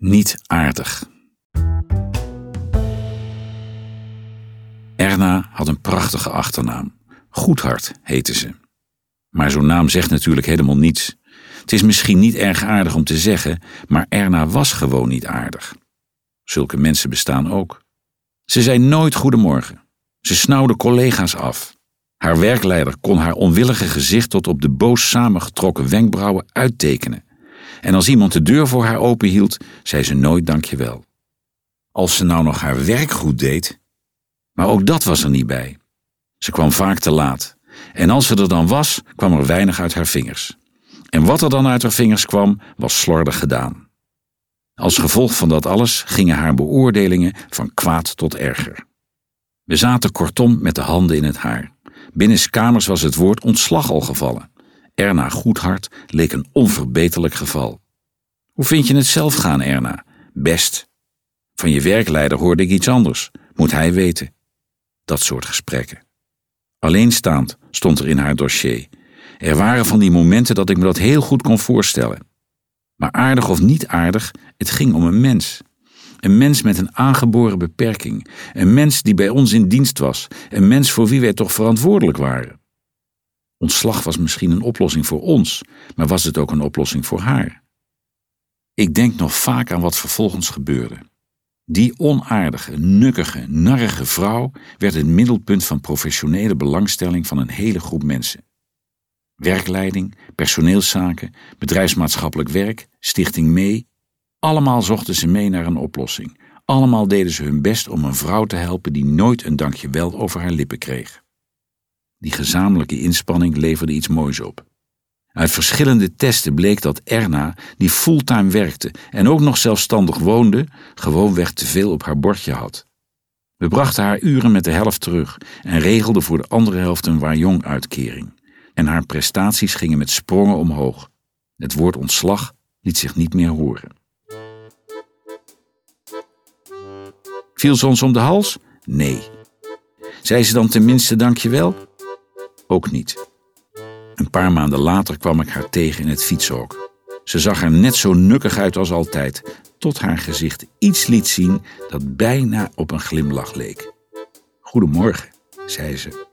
Niet aardig. Erna had een prachtige achternaam. Goedhart heette ze. Maar zo'n naam zegt natuurlijk helemaal niets. Het is misschien niet erg aardig om te zeggen, maar Erna was gewoon niet aardig. Zulke mensen bestaan ook. Ze zei nooit goedemorgen. Ze snauwde collega's af. Haar werkleider kon haar onwillige gezicht tot op de boos samengetrokken wenkbrauwen uittekenen. En als iemand de deur voor haar openhield, zei ze nooit dankjewel. Als ze nou nog haar werk goed deed. Maar ook dat was er niet bij. Ze kwam vaak te laat. En als ze er dan was, kwam er weinig uit haar vingers. En wat er dan uit haar vingers kwam, was slordig gedaan. Als gevolg van dat alles gingen haar beoordelingen van kwaad tot erger. We zaten kortom met de handen in het haar. Binnen kamers was het woord ontslag al gevallen. Erna Goedhart leek een onverbeterlijk geval. Hoe vind je het zelf gaan, Erna? Best. Van je werkleider hoorde ik iets anders. Moet hij weten. Dat soort gesprekken. Alleenstaand stond er in haar dossier. Er waren van die momenten dat ik me dat heel goed kon voorstellen. Maar aardig of niet aardig, het ging om een mens. Een mens met een aangeboren beperking. Een mens die bij ons in dienst was. Een mens voor wie wij toch verantwoordelijk waren. Ontslag was misschien een oplossing voor ons, maar was het ook een oplossing voor haar? Ik denk nog vaak aan wat vervolgens gebeurde. Die onaardige, nukkige, narrige vrouw werd het middelpunt van professionele belangstelling van een hele groep mensen. Werkleiding, personeelszaken, bedrijfsmaatschappelijk werk, stichting mee, allemaal zochten ze mee naar een oplossing. Allemaal deden ze hun best om een vrouw te helpen die nooit een dankjewel over haar lippen kreeg. Die gezamenlijke inspanning leverde iets moois op. Uit verschillende testen bleek dat Erna, die fulltime werkte en ook nog zelfstandig woonde, gewoonweg te veel op haar bordje had. We brachten haar uren met de helft terug en regelden voor de andere helft een waarjong-uitkering. En haar prestaties gingen met sprongen omhoog. Het woord ontslag liet zich niet meer horen. Viel ze ons om de hals? Nee. Zei ze dan tenminste dankjewel? Ook niet. Een paar maanden later kwam ik haar tegen in het fietshok. Ze zag er net zo nukkig uit als altijd, tot haar gezicht iets liet zien dat bijna op een glimlach leek. Goedemorgen, zei ze.